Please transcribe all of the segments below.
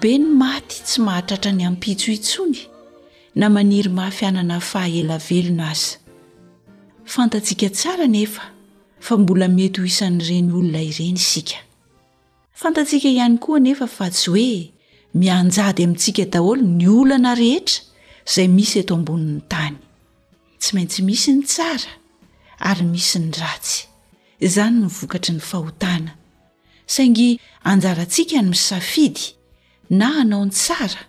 Be ny maty tsy mahatratra ny ampitso intsony na maniry mafy hanana faha ela velona aza. Fantatsika tsara anefa fa mbola mety ho isan'ireny olona ireny isika. Fantatsika ihany koa anefa fa tsy hoe mianjady amintsika daholo ny olana rehetra izay misy eto ambonin'ny tany. Tsy maintsy misy ny tsara ary misy ny ratsy. Izany no vokatry ny fahotana. saingy anjarantsika ny misafidy na hanao ny tsara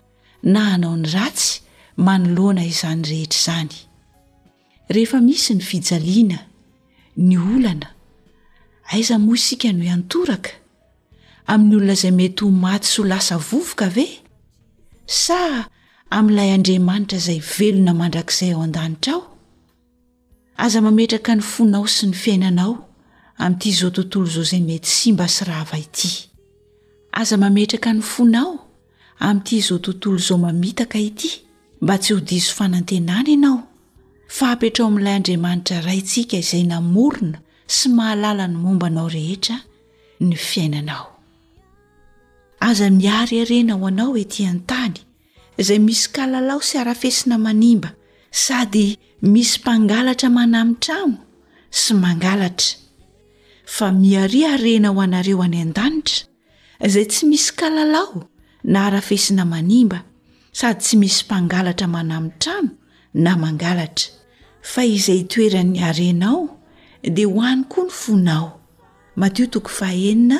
na hanao ny ratsy manoloana izany rehetra izany. Rehefa misy ny fijaliana, ny olana, aiza moa isika no hiantoraka? Amin'ny olona izay mety ho maty sy ho lasa vovoka ve? Sa amin'ilay Andriamanitra izay velona mandrakizay ao an-danitra ao? Aza mametraka ny fonao sy ny fiainanao amin'ity izao tontolo izao izay mety simba sy rava ity. Aza mametraka ny fonao amin'ity izao tontolo izao mamitaka ity mba tsy ho diso fanantenana ianao fa apetrao amin'ilay Andriamanitra Raintsika izay namorona sy mahalala ny momba anao rehetra ny fiainanao. Aza miariarena ho anao ety an-tany izay misy kalalao sy arafesina manimba sady misy mpangalatra manamitramo sy mangalatra fa miaria harena ho anareo any an-danitra izay tsy misy kalalao na arafesina manimba sady tsy misy mpangalatra manamitramo na mangalatra fa izay itoeran'ny harenao dia ho any koa ny fonao matio toko fahenina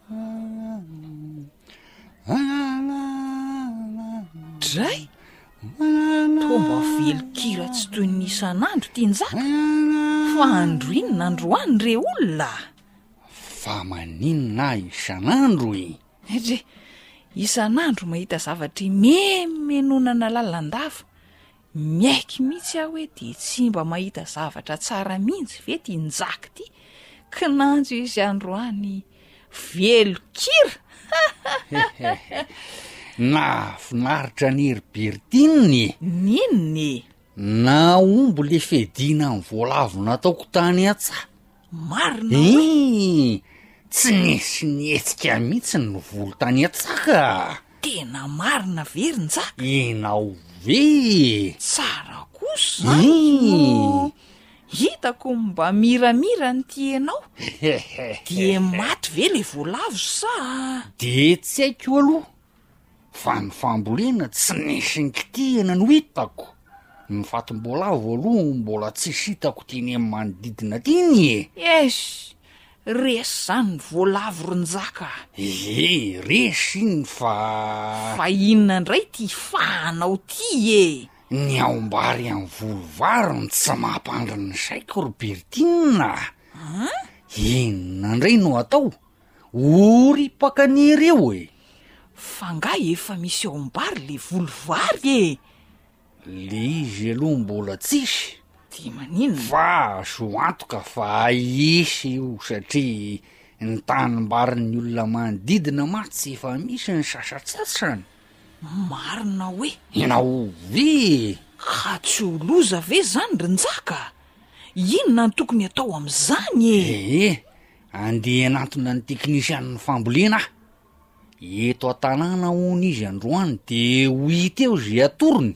Dray! Toa mba velon-kira tsy toy ny isan'andro ity Njaka. Fa andro inona androany re olona a! Fa maninona ahy isan'andro e? Edre, isan'andro mahita zavatry mihenomenonana lalandava. Miaiky mihitsy aho hoe dia tsy mba mahita zavatra tsara mihitsy ve ity Njaky ity? Kinanjo izy androany velon-kira! Nahafinaritra anie ry Bertine e! N'inona e? Nahomby le fiadiana ny voalavo nataoko tany an-tsaha. Marina hoe. Iiii! Tsy nisy nihetsika mihitsy ny volontany atsaka a! Tena marina ve ry Njaka? Ianao ve e! Tsara kosa zany no hitako mba miramira ny tianao. Dia maty ve le voalavo sa? Dia tsy haiko aloha Fa ny fambolena tsy nisy nikitihina no hitako, ny fatim-boalavo aloha mbola tsisy hitako teny amin'ny manodidina teny e! Eish! Resy zany ny voalavo ry Njaka a! Ie, resy iny fa. Fa inona indray ity hifahanao ity e! Ny aombary amin'ny voly vary no tsy mampandry ny saiko ry Bertine a! Inona indray no atao? Ory paka niry io e! F'angaha efa misy ao am-bary le volo vary e! Le izy aloha mbola tsisy. Dia maninona? Fa azo antoka fa hisy io satria ny tanimbarin'ny olona manodidina mantsy efa misy ny sasatsasany. Marina hoe. Inao ve? Ka tsy ho loza ve izany ry Njaka? Inona no tokony atao amin'izany e? Ee, Andeha hanantona ny teknisianin'ny fambolena aho eto an-tanàna hono izy androany de ho hita eo izay atorony.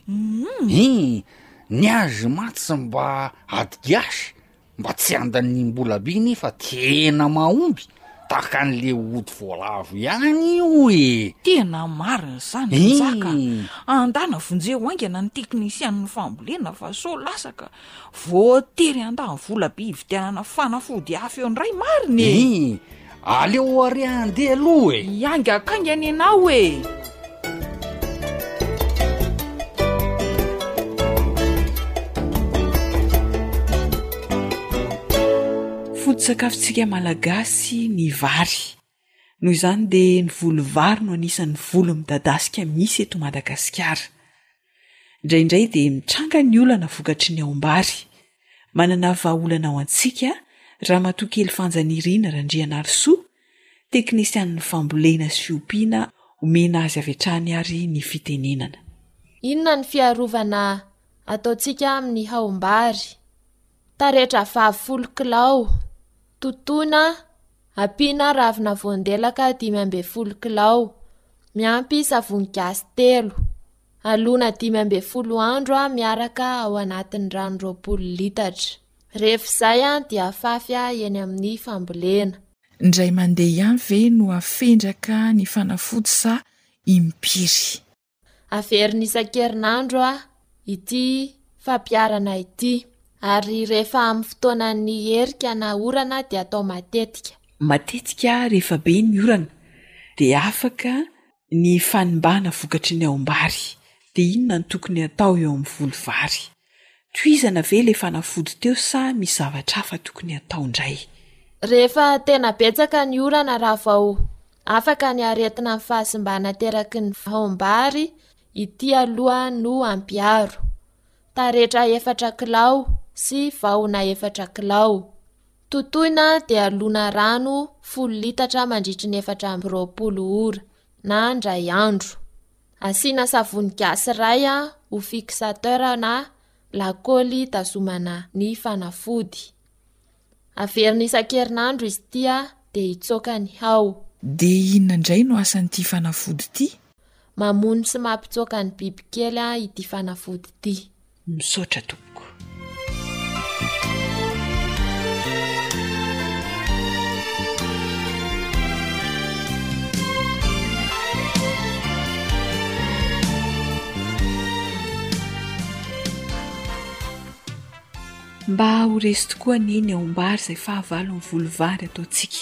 Hii, ny azy mats mba ady gasy mba tsy andan'ny mbola be nefa tena mahomby tahaka an'le ody voalavo ihany io e. Tena marina izany Ntsaka a. Andana vonjeo haingana ny teknisianin'ny fambolena fa sao lasa ka Voatery handany vola be hividianana fanafody hafa eo indray marina e! Ii, aleo are handeha aloha e! Hiaingakaingana ianao e! Foto-tsakafontsika Malagasy ny vary. Noho izany dia ny voly vary no anisan'ny voly midadasika misy eto Madagasikara. Indraindray dia mitranga ny olana vokatry ny aombary. Manana vahaolana ho antsika Ramatoa Kely Fanjanirina Randrianarisoa, teknisianin'ny fambolena sy fiompiana omena azy avy hatrany ary ny fitenenana. Inona ny fiarovana ataontsika amin'ny haombary? Taretra vavy folo kilao, totoina, ampiana ravina voandelaka dimy ambin'ny folo kilao, miampy savony gasy telo. Alona dimy ambin'ny folo andro miaraka ao anatin'ny rano roapolo litatra. Rehefa izay dia afafy eny amin'ny fambolena. Indray mandeha ihany ve no afendraka ny fanafody sa impiry? Averiny isan-kerinandro ity fampiharana ity, ary rehefa amin'ny fotoanan'ny erika na orana dia atao matetika. Matetika rehefa be ny orana dia afaka ny fanimbana vokatry ny aom-bary. Dia inona no tokony atao eo amin'ny voly vary? Tohizana ve ilay fanafody teo sa misy zavatra hafa tokony hatao indray? Rehefa tena betsaka ny orana raha vao afaka ny aretina amin'ny fahasimbana ateraky ny vahombary ity aloha no ampiaro. Taretra efatra kilao sy vahona efatra kilao. Totoina dia alona rano folo litatra mandritry ny efatra amby roapolo ora na indray andro. Asiana savony gasy iray ho fixateur na lakaoly hitazomana ny fanafody. Averina isan-kerinandro izy ity dia hitsoaka ny hao. Dia inona indray no asan'ity fanafody ity? Mamono sy mampitsoaka ny bibikely ity fanafody ity. Misaotra tompoko. Mba ho resy tokoa anie ny aombary izay fahavalon'ny voly vary ataontsika.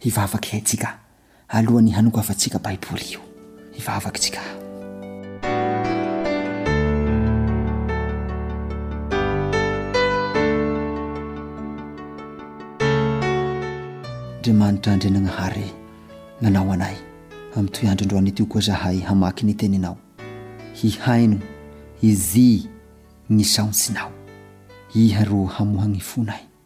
Hivavaka ihay tsika alohan'ny hanokafantsika baiboly io. Hivavaka tsika. Andriamanitra Andrianagnahare nanao anay amin'ny toy andro androany ity koa zahay hamaky ny teninao. Hihaino izii ny saontsinao. Iha ro hamohagny fonay.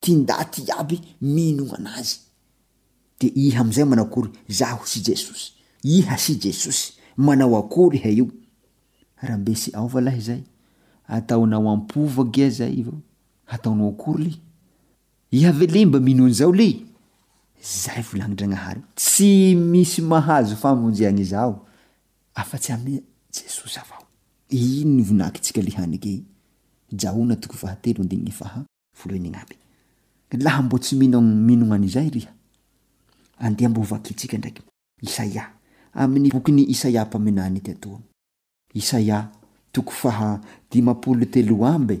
Ty ndaty iaby mino anazy de iha amzay manao akory zaho sy jesosy iha sy jesosy manao akory hay io rambesy aova lahy zay ataonao ampo va gea zay vao hataonao akory ley iha ve ley mba mino anzao ley zay volagnindragnahary tsy misy mahazo famonjeagna izaho Afa-tsy amy Jesosy avao. Ino no vinakintsika le hany ge? Jaona toko fahatelo andininy faha folo eny agnamby. Laha mbô tsy mino minogna an'izay riha, andeha mbô vakintsika ndraiky Isaia, amin'ny bokin'i Isaia mpaminany teto. Isaia toko faha dimampolo telo amby.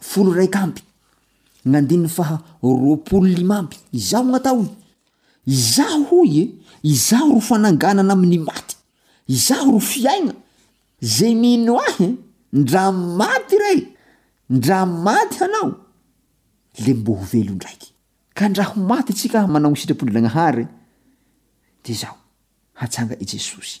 folo iraika amby ny andininy faha roapolo lima amby izaho no atao hoy izaho hoy e izaho ro fananganana amin'ny maty izaho ro fiaigna zay mino ahy e ndra maty iray ndra maty hanao le mbo ho velo ndraiky ka ndra ho maty tsika manao ny sitrapon'dranagnahary de zao hatsanga i jesosy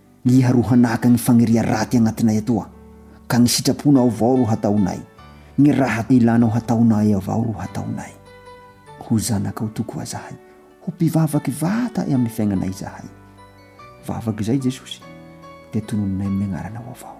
Miharo hanaka ny fagniria raty agnatinay atoa ka ny sitraponao avao ro hataonay, ny raha ilanao hataonay avao ro hataonay. Ho zanakao tokoa zahay, ho mpivavaky vata eo amin'ny fiaignanay zahay. Vavaka izay Jesosy dia tononinay amin'ny agnaranao avao.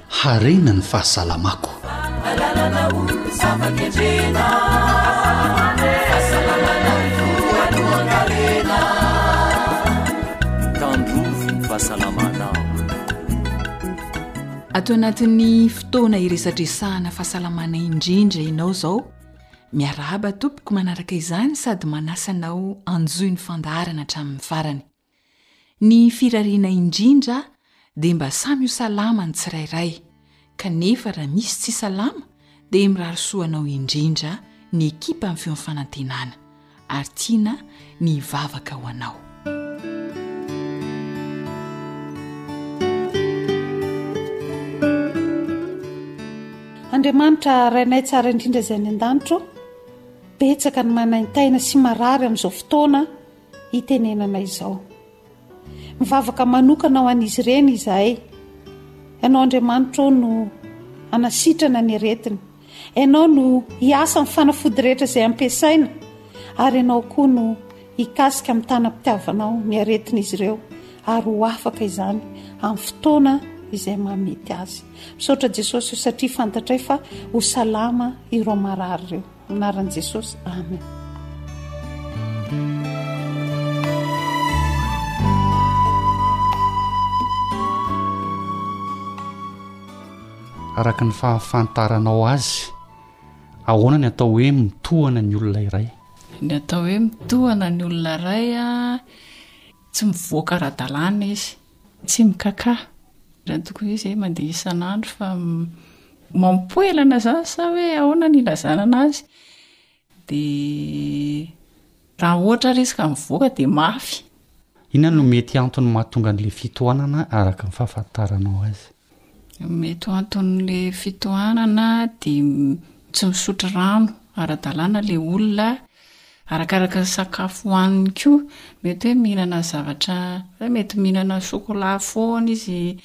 harena ny fahasalamako. Tandrovy ny fahasalamanao. Ato anatin'ny fotoana iresadresahana fahasalamana indrindra ianao izao, miarahaba tompoko manaraka izany sady manasa anao hanjohy ny fandaharana hatramin'ny farany. Ny firariana indrindra dia mba samy ho salama ny tsirairay, kanefa raha misy tsy salama dia mirary soa anao indrindra ny ekipan'ny feon'ny fanantenana ary tiana ny hivavaka ho anao. Andriamanitra Rainay tsara indrindra izay any an-danitra o! Betsaka ny manaintaina sy marary amin'izao fotoana, hitenenana izao. Mivavaka manokana ho an'izy ireny izahay. Ianao Andriamanitra ô no hanasitrana ny aretiny. Ianao no hiasa amin'ny fanafody rehetra izay ampiasaina ary ianao koa no hikasika amin'ny tanam-pitiavanao ny aretin'izy ireo ary ho afaka izany amin'ny fotoana izay mahamety azy. Misaotra Jesosy o satria fantatray fa ho salama ireo marary ireo. Anaran'i Jesosy, Amen. Araka ny fahafantaranao azy, ahoana ny atao hoe mitohana ny olona iray? Ny atao hoe mitohana ny olona iray a, tsy mivoaka ara-dalàna izy. Tsy mikakà. Raha tokony hoe izay mandeha isan'andro fa mampoelana izany sa hoe ahoana no ilazana an'azy? Dia raha ohatra ary izy ka mivoaka dia mafy. Inona no mety antony mahatonga an'ilay fitohanana araka ny fahafantaranao azy? Mety ho anton'ilay fitohanana dia tsy misotro rano ara-dalàna ilay olona, arakaraka ny sakafo hohaniny koa, mety hoe mihinana zavatra mety mihinana sôkôla foana izy,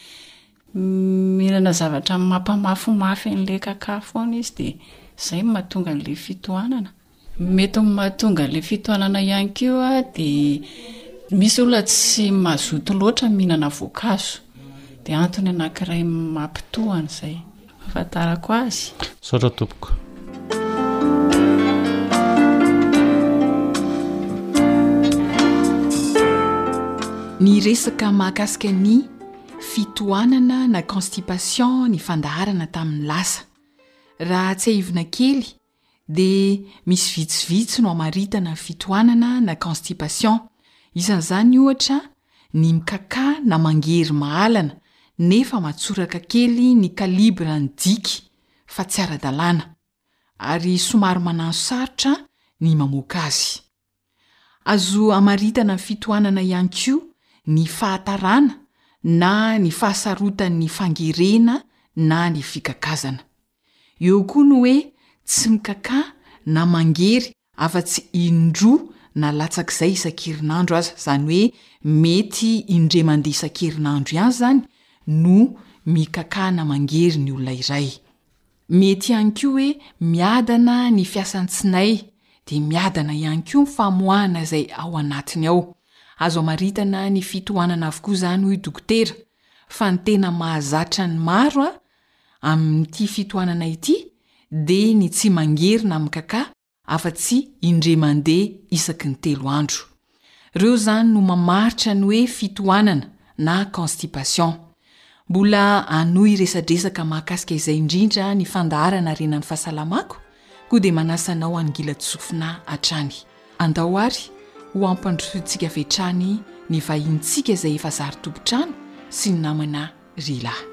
mihinana zavatra mampamafimafy an'ilay kaka foana izy dia izay no mahatonga an'ilay fitohanana. Mety ho mahatonga ilay fitohanana ihany koa dia misy olona tsy mazoto loatra mihinana voankazo, dia antony anankiray mampitohana izay fahafantarako azy. Misaotra tompoko. Ny resaka mahakasika ny fitohanana na constipation ny fandaharana tamin'ny lasa. Raha tsiahivina kely dia misy vitsivitsy no amaritana fitohanana na constipation, isan'izany ohatra ny mikakà na mangery mahalana nefa matsoraka kely ny calibre ny diky fa tsy ara-dalàna, ary somary manano sarotra ny mamoaka azy. Azo amaritana fitohanana ihany koa ny fahatarana na ny fahasarotan'ny fangerena na ny fikakazana. Eo koa ny hoe tsy mikakà na mangery afa-tsy indroa na latsak'izay isan-kerinandro aza, izany hoe mety indray mandeha isan-kerinandro ihany izany no mikakà na mangery ny olona iray. Mety ihany koa hoe miadana ny fiasan-tsinay, dia miadana ihany koa ny famoahana izay ao anatiny ao. Azo amaritana ny fitohanana avokoa izany hoy dokotera, fa ny tena mahazatra ny maro amin'ity fitohanana ity dia ny tsy mangerina amin'kaka, afa-tsy indray mandeha isaky ny telo andro. Ireo izany no mamaritra ny hoe fitohanana na constipation. Mbola hanohy resadresaka mahakasika izay indrindra ny fandaharana Harena ny Fahasalamako, koa dia manasa anao hangilan-tsofina hatrany. Andao àry ho hampandrosointsika avy hatrany ny vahinintsika izay efa zary tompon-trano sy ny namana ry lahy.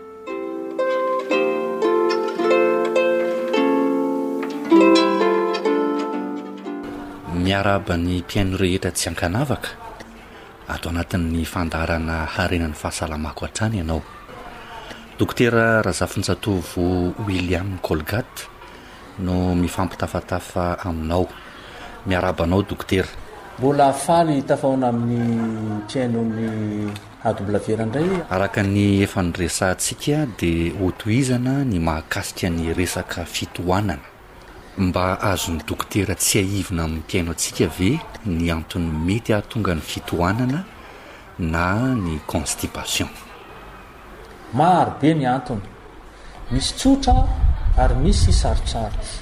Miarahaba ny mpihaino rehetra tsy ankanavaka ato anatin'ny fandaharana Harena ny fahasalamako hatrany ianao. Dokotera Razafinjatovo William Colgat no mifampitafatafa aminao. Miarahaba anao Dokotera. Mbola faly tafahaona amin'ny mpihaino ny Hawdblvr ndray a! Araka ny efa niresahantsika dia hotohizana ny mahakasika ny resaka fitohanana. Mba azon'ny dokotera tsiahivina amin'ny mpihaino antsika ve ny antony mety hahatonga ny fitohanana na ny constipation? Maro be ny antony. Misy tsotra ary misy sarotsarotsa.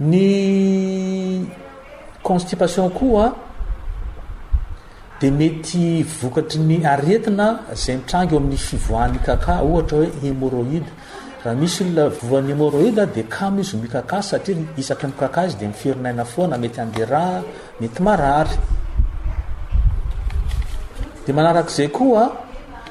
Ny constipation koa dia mety vokatry ny aretina izay mitranga eo amin'ny fivoahan'ny kaka ohatra hoe hémorroïde. Raha misy olona voan'ny hémorroïde dia kamo izy mikaka satria isaky ny mikaka izy dia miferina aina foana, mety handera, mety marary. Dia manarak'izay koa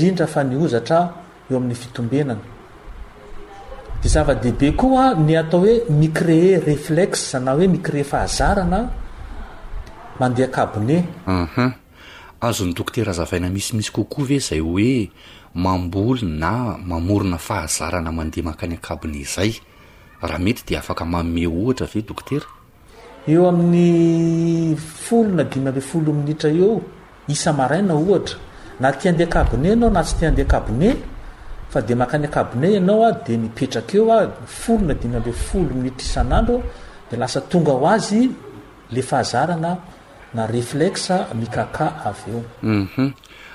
indrindra fa ny hozatra eo amin'ny fitombenana. Dia zava-dehibe koa ny atao hoe mi-créer réflexe na hoe mi-créer fahazarana mandeha kabone. Aha. Azon'ny dokotera azavaina misimisy kokoa ve izay hoe mamboly na mamorona fahazarana mandeha mankany an-kabone izay? Raha mety dia afaka manome ohatra ve dokotera? Eo amin'ny folo na dimy ambin'ny folo minitra eo isa-maraina ohatra, na te handeha kabone ianao na tsy te handeha kabone fa dia makany kabone ianao dia mipetraka eo folo na dimy ambin'ny folo minitra isan'andro dia lasa tonga ho azy le fahazarana na réflexe mikaka avy eo. Mhm.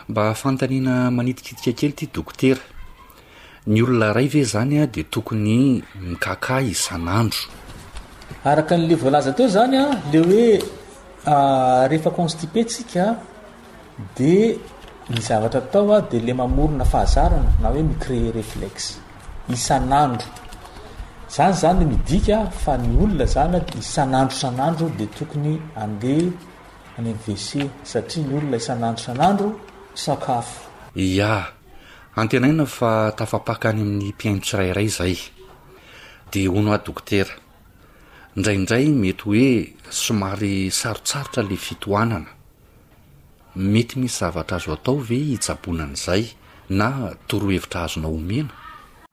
Mba fanontaniana manitikitika kely ity dokotera. Ny olona iray ve izany dia tokony mikakà isan'andro? Araka an'ilay voalaza teo izany, ilay hoe rehefa constipé tsika dia ny zavatra atao dia ilay mamorona fahazarana na hoe mi-créer réflexe isan'andro. Izany izany no midika fa ny olona izany dia isan'andro isan'andro dia tokony handeha any amin'ny WC satria ny olona isan'andro isan'andro misakafo. Ià, Antenaina fa tafapaka any amin'ny mpihaino tsirairay izay. Dia hono aho dokotera, indraindray mety hoe somary sarotsarotra ilay fitohanana. Mety misy zavatra azo atao ve hitsaboana an'izay na torohevitra azonao omena?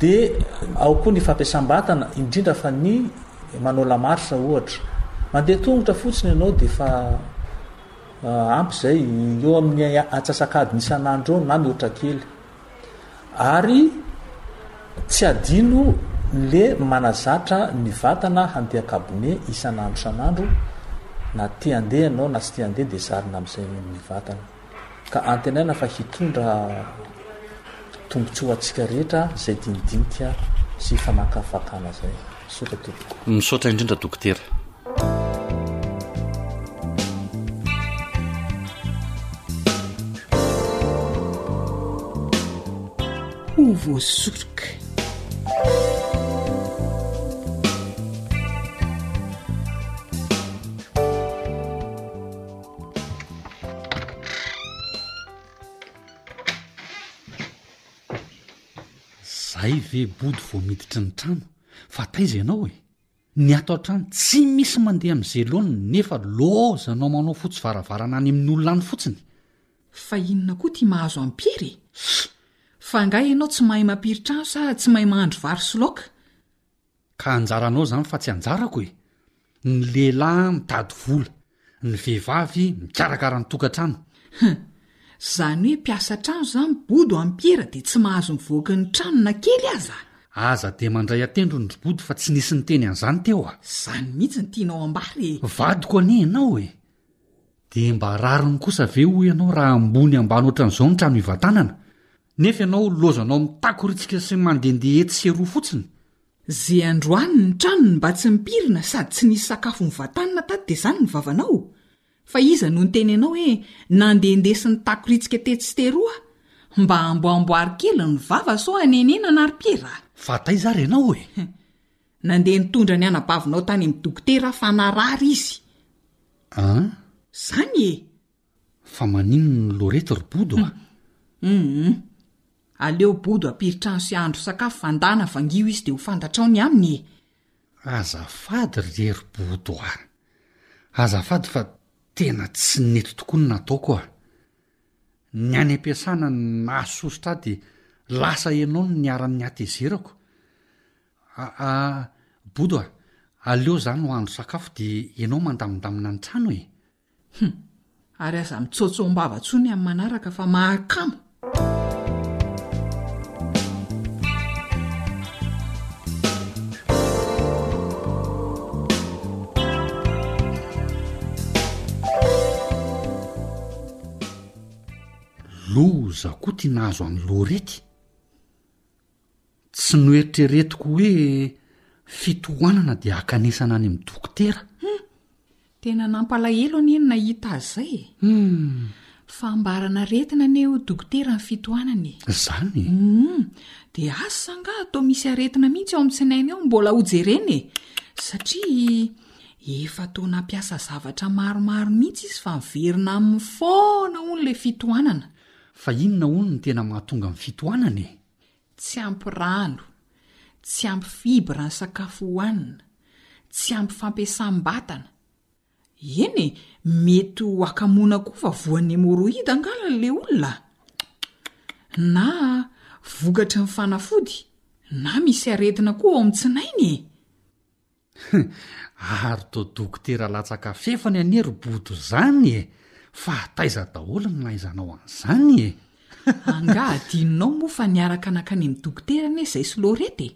Dia ao koa ny fampiasam-batana, indrindra fa ny manao la marche ohatra. Mandeha tongotra fotsiny ianao dia efa ampy izay, eo amin'ny antsasak'adiny isan'andro eo na mihoatra kely. Ary tsy adino le manazatra ny vatana handeha kabone isan'andro isan'andro, na te handeha ianao na tsy te handeha dia zarina amin'izay ny vatana. ka antenaina fa hitondra tombotsoa ho antsika rehetra izay dinidinika sy fanakafakana izay. Misaotra tompoko. Misaotra indrindra dokotera. Ho voasoroka. Zay ve body vao miditry ny trano fa taiza ianao e? Ny ato an-trano tsy misy mandeha amin'ny zelony nefa loza anao manao fotsy varavarana any amin'ny olona any fotsiny. Fa inona koa ity mahazo an'i Pierre e? Fa angaha ianao tsy mahay mampiry trano sa tsy mahay mahandro vary sy laoka? Ka anjaranao zany fa tsy anjarako e! Ny lehilahy mitady vola, ny vehivavy mikarakara ny tokantrano. Hum! Zany hoe mpiasa trano zany bodo am piera de tsy mahazo mivoaka ny trano na kely aza? Aza de mandray atendrony ry bodo fa tsy nisy niteny an'zany teo a! Zany mihitsy ny tianao ambara e! Vadiko anie ianao e! De mba rariny kosa ve hoy ianao raha ambony ambany otran'zao ny trano ivatanana? Nefa ianao lozanao mitakoritsika sy mandendeha etsy sy eroa fotsiny. Ze androany ny tranony mba tsy nipirina sady tsy nisy sakafo nivatanina tato de zany ny vavanao? Fa iza no niteny anao hoe nandendeha sy nitakoritsika tetsy sy teroa? Mba amboamboary kely ny vava sao hanenenana ry Piera a! Fa taiza ary ianao e? Hum. Nandeha nitondra ny anabavinao tany amin'ny dokotera fa narary izy. An? Zany e! Fa maninona no loreto ry bodo a? Humm. Aleo bodo ampiry trano sy ahandro sakafo fa ndana avangio izy dia ho fantatrao ny aminy e! Azafady ry ry bodo a! Azafady fa tena tsy nety tokoa ny nataoko a! Ny any ampiasana no nahasosotra ahy dia lasa ianao no niharan'ny hatezerako. Aa bodo a! Aleo za no ahandro sakafo dia ianao mandamindamina ny trano e! Hum! Ary aza mitsaotso am-bava tsony amin'ny manaraka fa mahakamo! Loza koa ty nahazo an'i Lorette. Tsy noeritreretiko hoe fitohanana dia hakanesana any amin'ny dokotera. Hum! Tena nampalahelo anie ny nahita azy izay e. Hum! Fambaran'aretina anie ho dokotera ny fitohanana e. Izany e. Hum! Dia asa angaha atao misy aretina mihitsy ao amin'ny tsinainy ao mbola hojerena e. Satria efa toa nampiasa zavatra maromaro mihitsy izy fa miverina aminy foana hono ilay fitohanana. Fa inona hono no tena mahatonga ny fitohanana e? Tsy ampy rano, tsy ampy fibra ny sakafo hohanina, tsy ampy fampiasam-batana. Eny e, mety ho hakamoana koa fa voan'ny hemoroida angaha ilay olona? Na vokatry ny fanafody, na misy aretina koa ao amin'ny tsinainy e! Hum, ary toa dokotera latsaka fefany anie ry bodo izany e! fa taiza daholo ny nahaizanao an'izany e! Angaha adinonao moa fa niaraka nankany amin'ny dokotera anie izay sy Laurette e?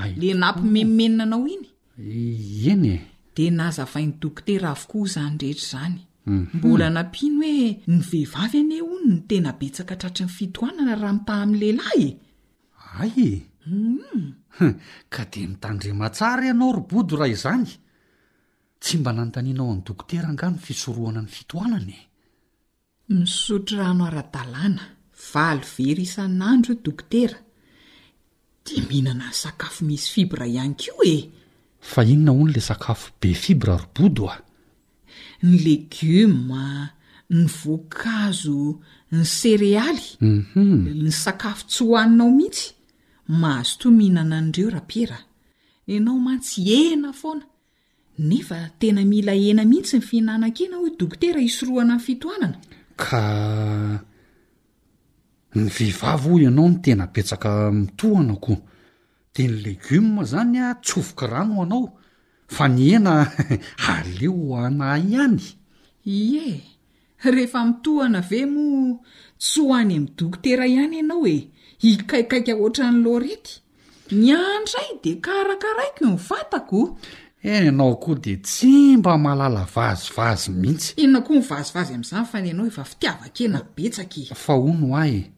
Ay, le nampimenomenona anao iny? Eny e! Dia nazavain'ny dokotera avokoa izany rehetra izany. Mhm. Mbola nampiany hoe ny vehivavy anie hono no tena betsaka tratry ny fitohanana raha mitaha amin'ny lehilahy e! Hay e! Humm! Ka dia mitandrema tsara ianao ry Bodo raha izany. Tsy mba nanontanianao an'i dokotera angaha ny fisorohana ny fitohanana e? Misotro rano ara-dalàna, valo vera isan'andro io dokotera. Dia mihinana ny sakafo misy fibra ihany koa e! Fa inona hono ilay sakafo be fibra ry Bodo a? ny legioma, ny voankazo, ny serealy, ny sakafo tsy hohaninao mihitsy, mazotoa mihinana an'ireo Rapiera a! Ianao mantsy hena foana, nefa tena mila hena mihitsy ny fihinanan-kena hoy dokotera hisorohana ny fitohanana. Ka ny vehivavy hoy ianao no tena betsaka mitohana ko! De ny legume zany a tsofoky rano ho anao fa ny hena aleo ho anah ihany. Ie, rehefa mitohana ve moa tsy ho any amin'ny dokotera ihany ianao e, hikaikaika ohatran'i Laurette. Ny ahy indray dia karakaraiko ny vatako. Ianao koa dia tsy mba mahalala vazivazy mihitsy. Inona koa ny vazivazy amin'izany fa ny anao efa fitiavan-kena betsaka e. Fa hono ahy e,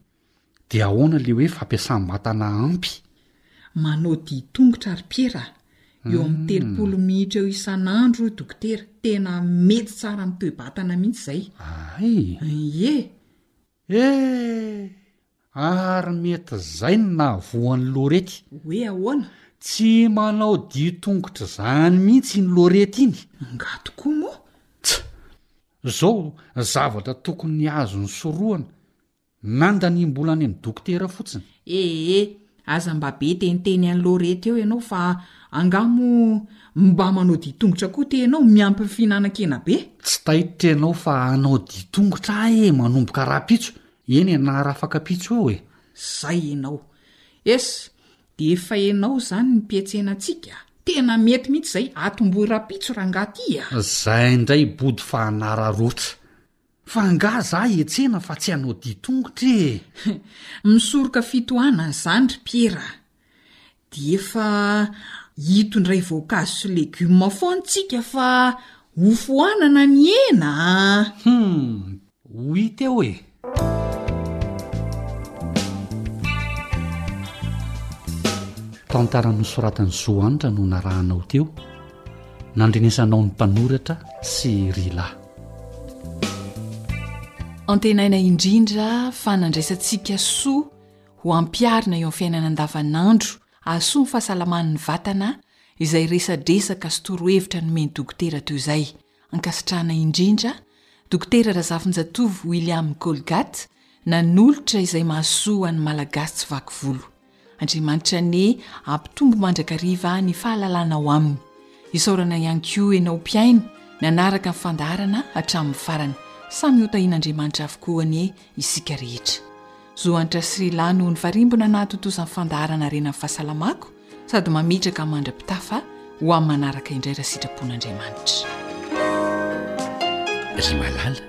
Dia ahoana le hoe fampiasam-batana ampy? Manao dihy tongotra ry Piera a! Eo amin'ny telopolo minitra eo isan'andro hoy dokotera, tena mety tsara amin'ny toe-batana mihitsy izay. Ay! Ie! Ee! Ary mety izay no nahavoa an'i Lorety. Hoe ahoana? Tsy manao dihy tongotra izany mihitsy iny Lorety iny. Angaha tokoa moa? Tsa! Izao zavatra tokony azony sorohana Nandaniam-bola any amin'ny dokotera fotsiny. Ee, aza mba be teniteny an'i Laure teo ianao fa angaha moa mba manao ditongotra koa te ianao miampy ny fihinanan-kena be? Tsy taitra ianao fa hanao ditongotra aho e, manomboka rahampitso, eny e, na rafakampitso eo e. Zay ianao. Es, dia efa ianao izany ny mpietsena antsika? Tena mety mihitsy izay, atombohy rahampitso rangaha aty a! Zay indray body fa hanararotra. Fa angaha za hihetsena fa tsy hanao dia tongotra e! Misoroka fitohanana izany ry Piera a! Dia efa hitondray voankazo sy legioma foana tsika fa hofohanana ny hena a! Humm! Ho hita eo e! Tantara nosoratan'i Zo Hanitra no narahanao teo, nandrenesanao ny mpanoratra sy Rila. Antenaina indrindra fa nandraisantsika soa ho ampiharina eo amin'ny fiainana andavanandro, hahasoa ny fahasalaman'ny vatana izay resadresaka sy torohevitra nomen'ny dokotera toy izay. Ankasitrahana indrindra Dokotera Razafinjatovo William Colgate nanolotra izay mahasoa an'ny Malagasy tsy vaky volo. Andriamanitra anie hampitombo mandrakariva ny fahalalana ao aminy. Isaorana ihany koa ianao mpihaino nanaraka ny fandaharana hatramin'ny farany. Samy ho tahian'Andriamanitra avokoa anie isika rehetra. Zo Antra Sri Lah noho ny farimbona nahatontosa ny fandaharana harena ny fahasalamako sady mametraka mandra-pitafa ho amin'ny manaraka indray raha sitrapon'Andriamanitra. Ry malala,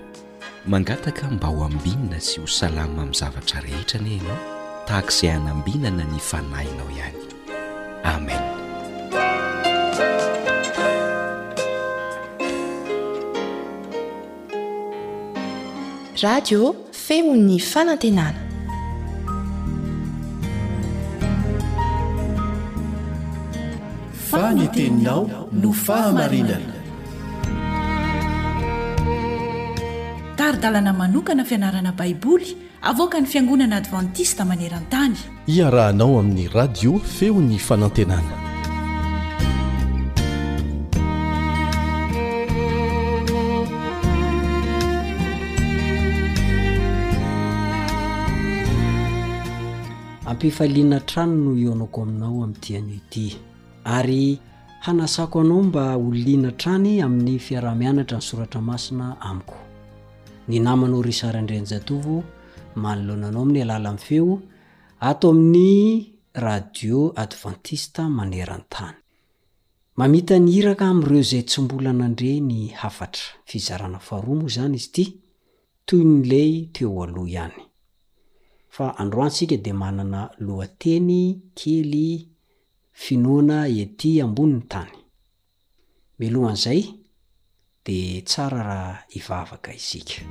Mangataka mba ho ambinina sy ho salama amin'ny zavatra rehetra anie ianao tahaka izay hanambinana ny fanahinao ihany. Amen. Radio feon'ny fanantenana. Fa ny teninao no fahamarinana. Tari-dalana manokana fianarana Baiboly avoakan'ny Fiangonana Advantista maneran-tany. Iarahanao amin'ny Radio Feon'ny Fanantenana. Ampifaliana hatrany no hihaonako aminao amin'ity anio ity, ary. Hanasako anao mba ho liana hatrany amin'ny fiaraha-mianatra ny soratra masina amiko. Ny namanao Richard Andrianjatovo manoloana anao amin'ny alalan'ny feo ato amin'ny Radio Adventiste maneran-tany. Mamita ny iraka amin'ireo izay tsy mbola nandre ny hafatra. Fizarana faharoa moa izany izy ity, toy ny ilay teo aloha ihany. Fa androany isika dia manana lohateny kely finoana ety ambonin'ny tany. Mialohan'izay dia tsara raha hivavaka isika.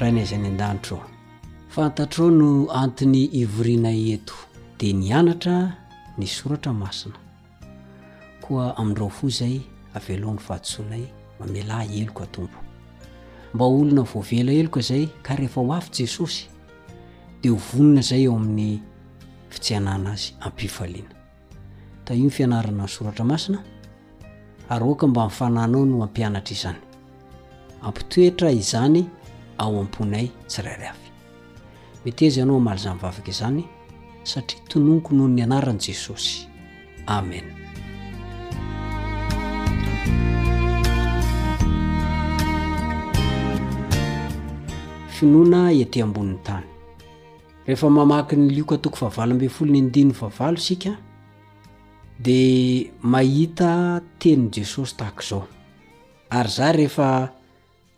Rainay izay any an-danitra ô. Fantatrao no antony ivorianay eto, dia nianatra ny soratra masina. Koa amindrao fo izay avelao ny fahadisoanay Mamelà heloka Tompo Mba ho olona voavela heloka izay Ka rehefa ho avy Jesosy Dia ho vonona izay eo amin'ny fitseanana Azy am-pifaliana Tahio ny fianarana ny soratra masina Ary aoka mba ny fananao no hampianatra izany Ampitoetra izany ao am-ponay tsirairay avy. Meteza ianao hamaly izany vavaka izany satria tononiko noho ny anaran'i Jesosy. Amen. Finoana ety ambonin'ny tany. Rehefa mamaky ny lioka toko fahavalo ambin'ny folo ny andininy fahavalo isika dia mahita tenin'i Jesosy tahaka izao. Ary za rehefa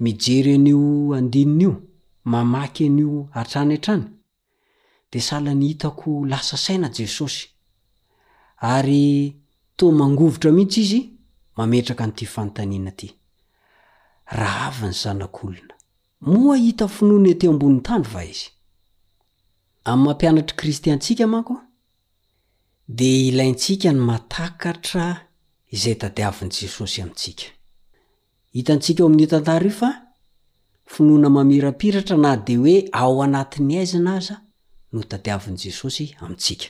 mijery an'io andininy io mamaky an'io hatrany hatrany dia sahala ny hitako lasa saina Jesosy ary toa mangovitra mihitsy izy mametraka an'ity fanontaniana ity, Raha avy ny Zanak'olona, moa hahita finoana ety ambonin'ny tany va izy? Amin'ny maha mpianatr'i Kristy antsika manko dia ilaintsika ny matakatra izay tadiavin'i Jesosy amintsika. Hitantsika ao amin'io tantara io fa finoana mamirapiratra na dia hoe ao anatin'ny aizina aza no tadiavin'i Jesosy amintsika.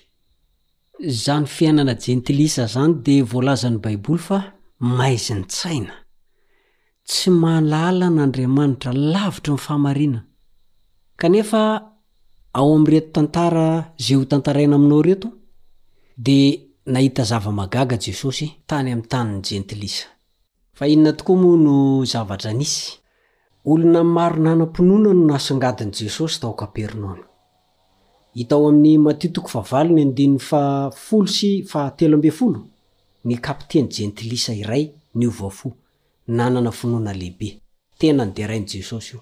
Izany fiainana jentilisa izany dia voalazan'ny Baiboly fa maizin-tsaina, tsy mahalala an'Andriamanitra, lavitry ny fahamarinana. Kanefa ao amin'ireto tantara izay hotantaraina aminao ireto dia nahita zava-mahagaga Jesosy tany amin'ny tanin'ny jentilisa. Fa inona tokoa moa no zavatra nisy? Olona maro nanam-pinoana no nasongadin'i Jesosy tao Kapernaomy. Hita ao amin'ny Matio toko fahavalo ny andininy fahafolo sy fahatelo ambin'ny folo ny kapiteny jentilisa iray niova fo, nanana finoana lehibe. Tena noderain'i Jesosy io.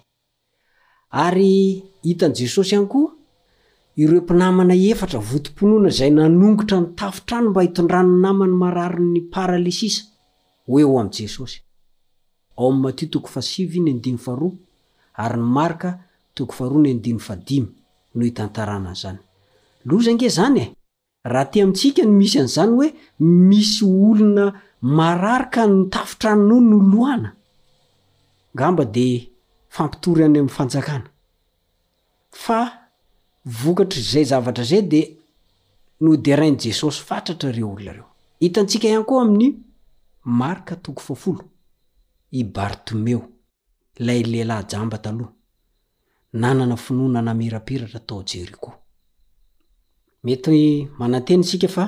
Ary hitan'i Jesosy ihany koa ireo mpinamana efatra votom-pinoana izay nanongotra ny tafon-trano mba hitondrany ny namany mararin'ny paralysisa ho eo amin'i Jesosy. Ao amin'ny Matio toko fahasivy ny andininy faharoa ary ny Marka toko faharoa ny andininy fahadimy no itantarana an'izany. Loza ange izany e! Raha aty amintsika no misy an'izany hoe misy olona marary ka ny tafotrano no loana, ngamba dia fampitory any amin'ny fanjakana. Fa vokatr'izay zavatra izay dia noderain'i Jesosy fatratra ireo olona ireo. Hitantsika ihany koa amin'ny Marka toko fahafolo i Bartomeo, ilay lehilahy jamba taloha. nanana finoana namirapiratra tao Jeriko. Mety manantena isika fa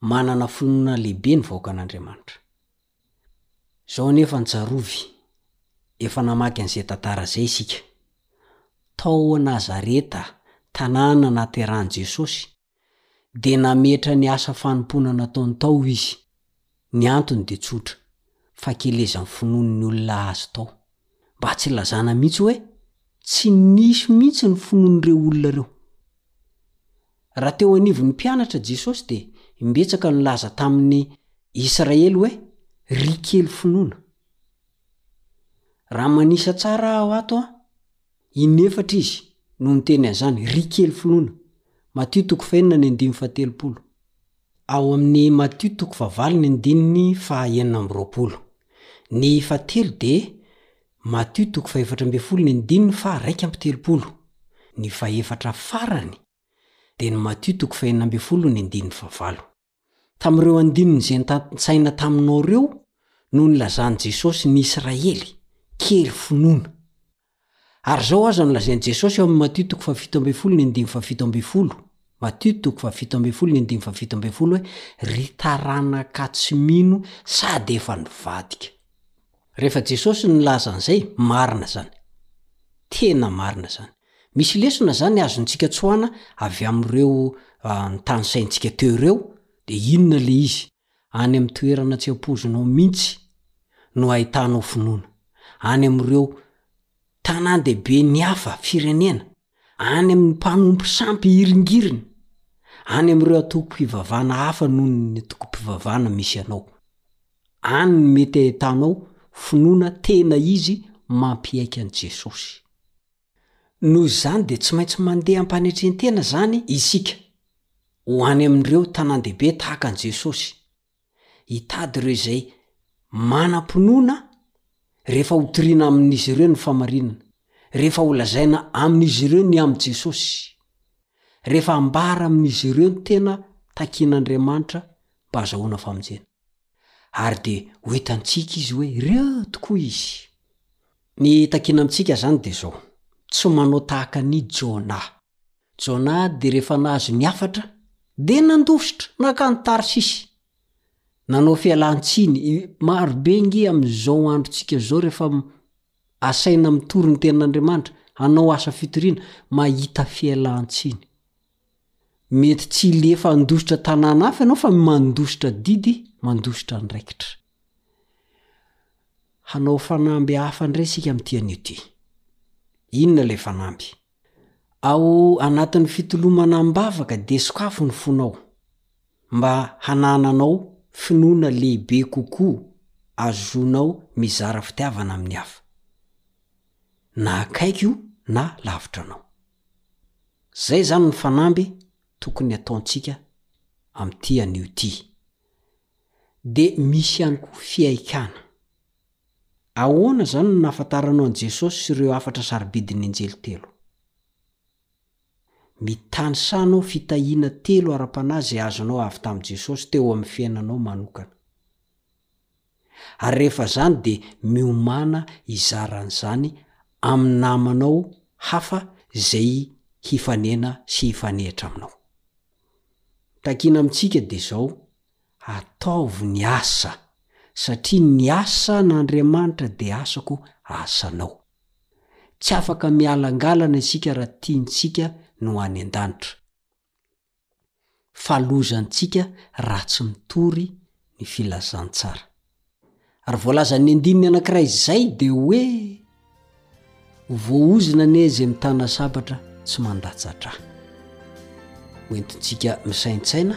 manana finoana lehibe ny vahoakan'Andriamanitra. Izao anefa ny tsarovy, efa namaky an'izay tantara izay isika. Tao Nazareta, tanàna naterahan'i Jesosy, dia nametra ny asa fanompoana nataony tao izy. Ny antony dia tsotra, fakelezan'ny finoan'ny olona azy tao. Mba tsy lazana mihitsy hoe tsy nisy mihitsy ny finoan'ireo olona ireo. Raha teo anivon'ny mpianatra Jesosy dia imbetsaka no nilaza tamin'ny Israely hoe ry kely finoana. Raha manisa tsara aho ato an! In'efatra izy no niteny an'izany, Ry kely finoana. Matio toko fahenina ny andininy fahatelopolo. Ao amin'ny Matio toko fahavalo ny andininy fahaenina amby roapolo. Ny fahatelo dia Matio toko fahefatra ambin'ny folo ny andininy faharaika amby telopolo. Ny fahefatra farany dia ny Matio toko fahenina ambin'ny folo ny andininy fahavalo. Tamin'ireo andininy izay notantin-tsaina taminao ireo no nilazan'i Jesosy ny Israely kely finoana. Ary izao aza no lazain'i Jesosy ao amin'ny Matio toko fahafito ambin'ny folo ny andininy fahafito ambin'ny folo, Matio toko fahafito ambin'ny folo ny andininy fahafito ambin'ny folo hoe, Ry taranaka tsy mino sady efa nivadika. Rehefa Jesosy no nilaza an'izay, marina izany. Tena marina izany. Misy lesona izany azontsika tsoahana avy amin'ireo notanisaintsika teo ireo, dia inona ilay izy? Any amin'ny toerana tsy ampoizinao mihitsy no ahitanao finoana. Any amin'ireo tanàn-dehiben'ny hafa firenena, any amin'ny mpanompo sampy hiringiriny, any amin'ireo antokom-pivavahana hafa noho ny antokom-pivavahana misy anao. Any no mety ahitanao finoana tena izy mampiaiky an'i Jesosy. Noho izany dia tsy maintsy mandeha am-panetren-tena izany isika, ho any amin'ireo tanàn-dehibe tahaka an'i Jesosy. Hitady ireo izay manam-pinoana rehefa hotoriana amin'izy ireo ny famarinana, rehefa holazaina amin'izy ireo ny amin'i Jesosy, rehefa hambara amin'izy ireo ny tena takin'Andriamanitra mba hazahoana famonjena. Ary dia ho hitantsika izy hoe reo tokoa izy. Ny takina amintsika izany dia izao, tsy manao tahaka an'i Jonah. Jona dia rehefa nahazo ny hafatra dia nandositra nankany Tarsisy. Nanao fialan-tsiny i maro be ange amin'izao androntsika izao rehefa asaina mitory ny tenin'Andriamanitra, hanao asa fitoriana, mahita fialan-tsiny. Mety tsy hilefa handositra tanàna hafa ianao fa mandositra didy, mandositra andraikitra. Hanao fanamby hafa indray isika amin'ity anio ity. Inona ilay fanamby? Ao anatin'ny fitolomana am-bavaka dia sokafy ny fonao mba hanananao finoana lehibe kokoa ahazoanao mizara fitiavana amin'ny hafa, na akaiky io na lavitra anao. Izay izany ny fanamby tokony ataontsika amin'ity anio ity. Dia misy ihany koa fihaikana. Ahoana izany no nahafantaranao an'i Jesosy sy ireo hafatra sarobidin'ny anjely telo? Mitanisanao fitahiana telo ara-panahy izay azonao avy tamin'i Jesosy teo amin'ny fiainanao manokana. Ary rehefa izany dia miomàna hizara an'izany amin'ny namanao hafa izay hifanena sy hifanehitra aminao. Ny takiana amintsika dia izao, Ataovy ny asa, satria ny asan' Andriamanitra dia asako asanao. Tsy afaka mialangalana isika raha tiantsika ny ho any an-danitra, fa lozantsika raha tsy mitory ny filazantsara. ary voalazan'ny andininy anankiray izay dia hoe ho voaozona anie izay mitana sabatra tsy mandatsa-drà ho entintsika misaintsaina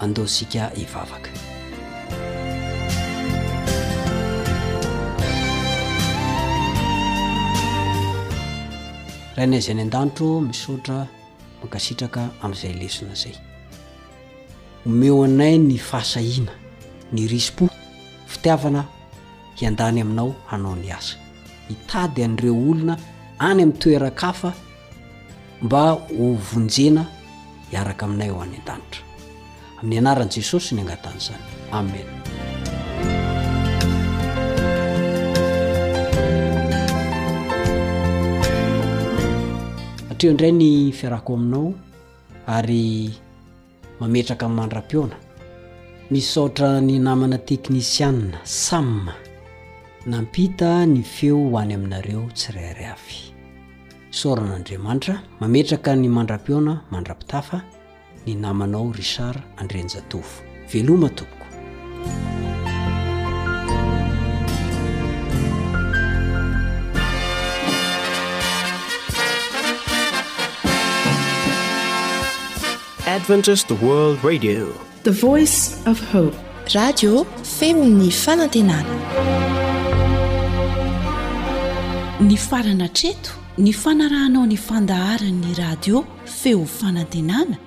andao isika hivavaka rainay izay ny an-danitro misaotra mankasitraka amin'izay lesona izay Omeo anay ny fahasahiana, ny risi-po, fitiavana hiandany Aminao hanao ny asa. Hitady an'ireo olona any amin'ny toeran-kafa mba ho vonjena hiaraka aminay ao any an-danitra. Amin'ny anaran'i Jesosy no angatahana izany. Amena. Hatreo indray ny fiarahako aminao. ary mametraka amin'ny mandra-piona. Misaotra ny namana teknisianina Sam nampita ny feo ho any aminareo tsirairay avy. Isaorana Andriamanitra mametraka ny mandra-piona mandra-pitafa ny namanao Richard Andrianjatovo. veloma tompoko adventist world radio the voice of hope radio femon'ny fanantenana ny farana treto ny fanarahanao ny fandaharan'ny radio feo fanantenana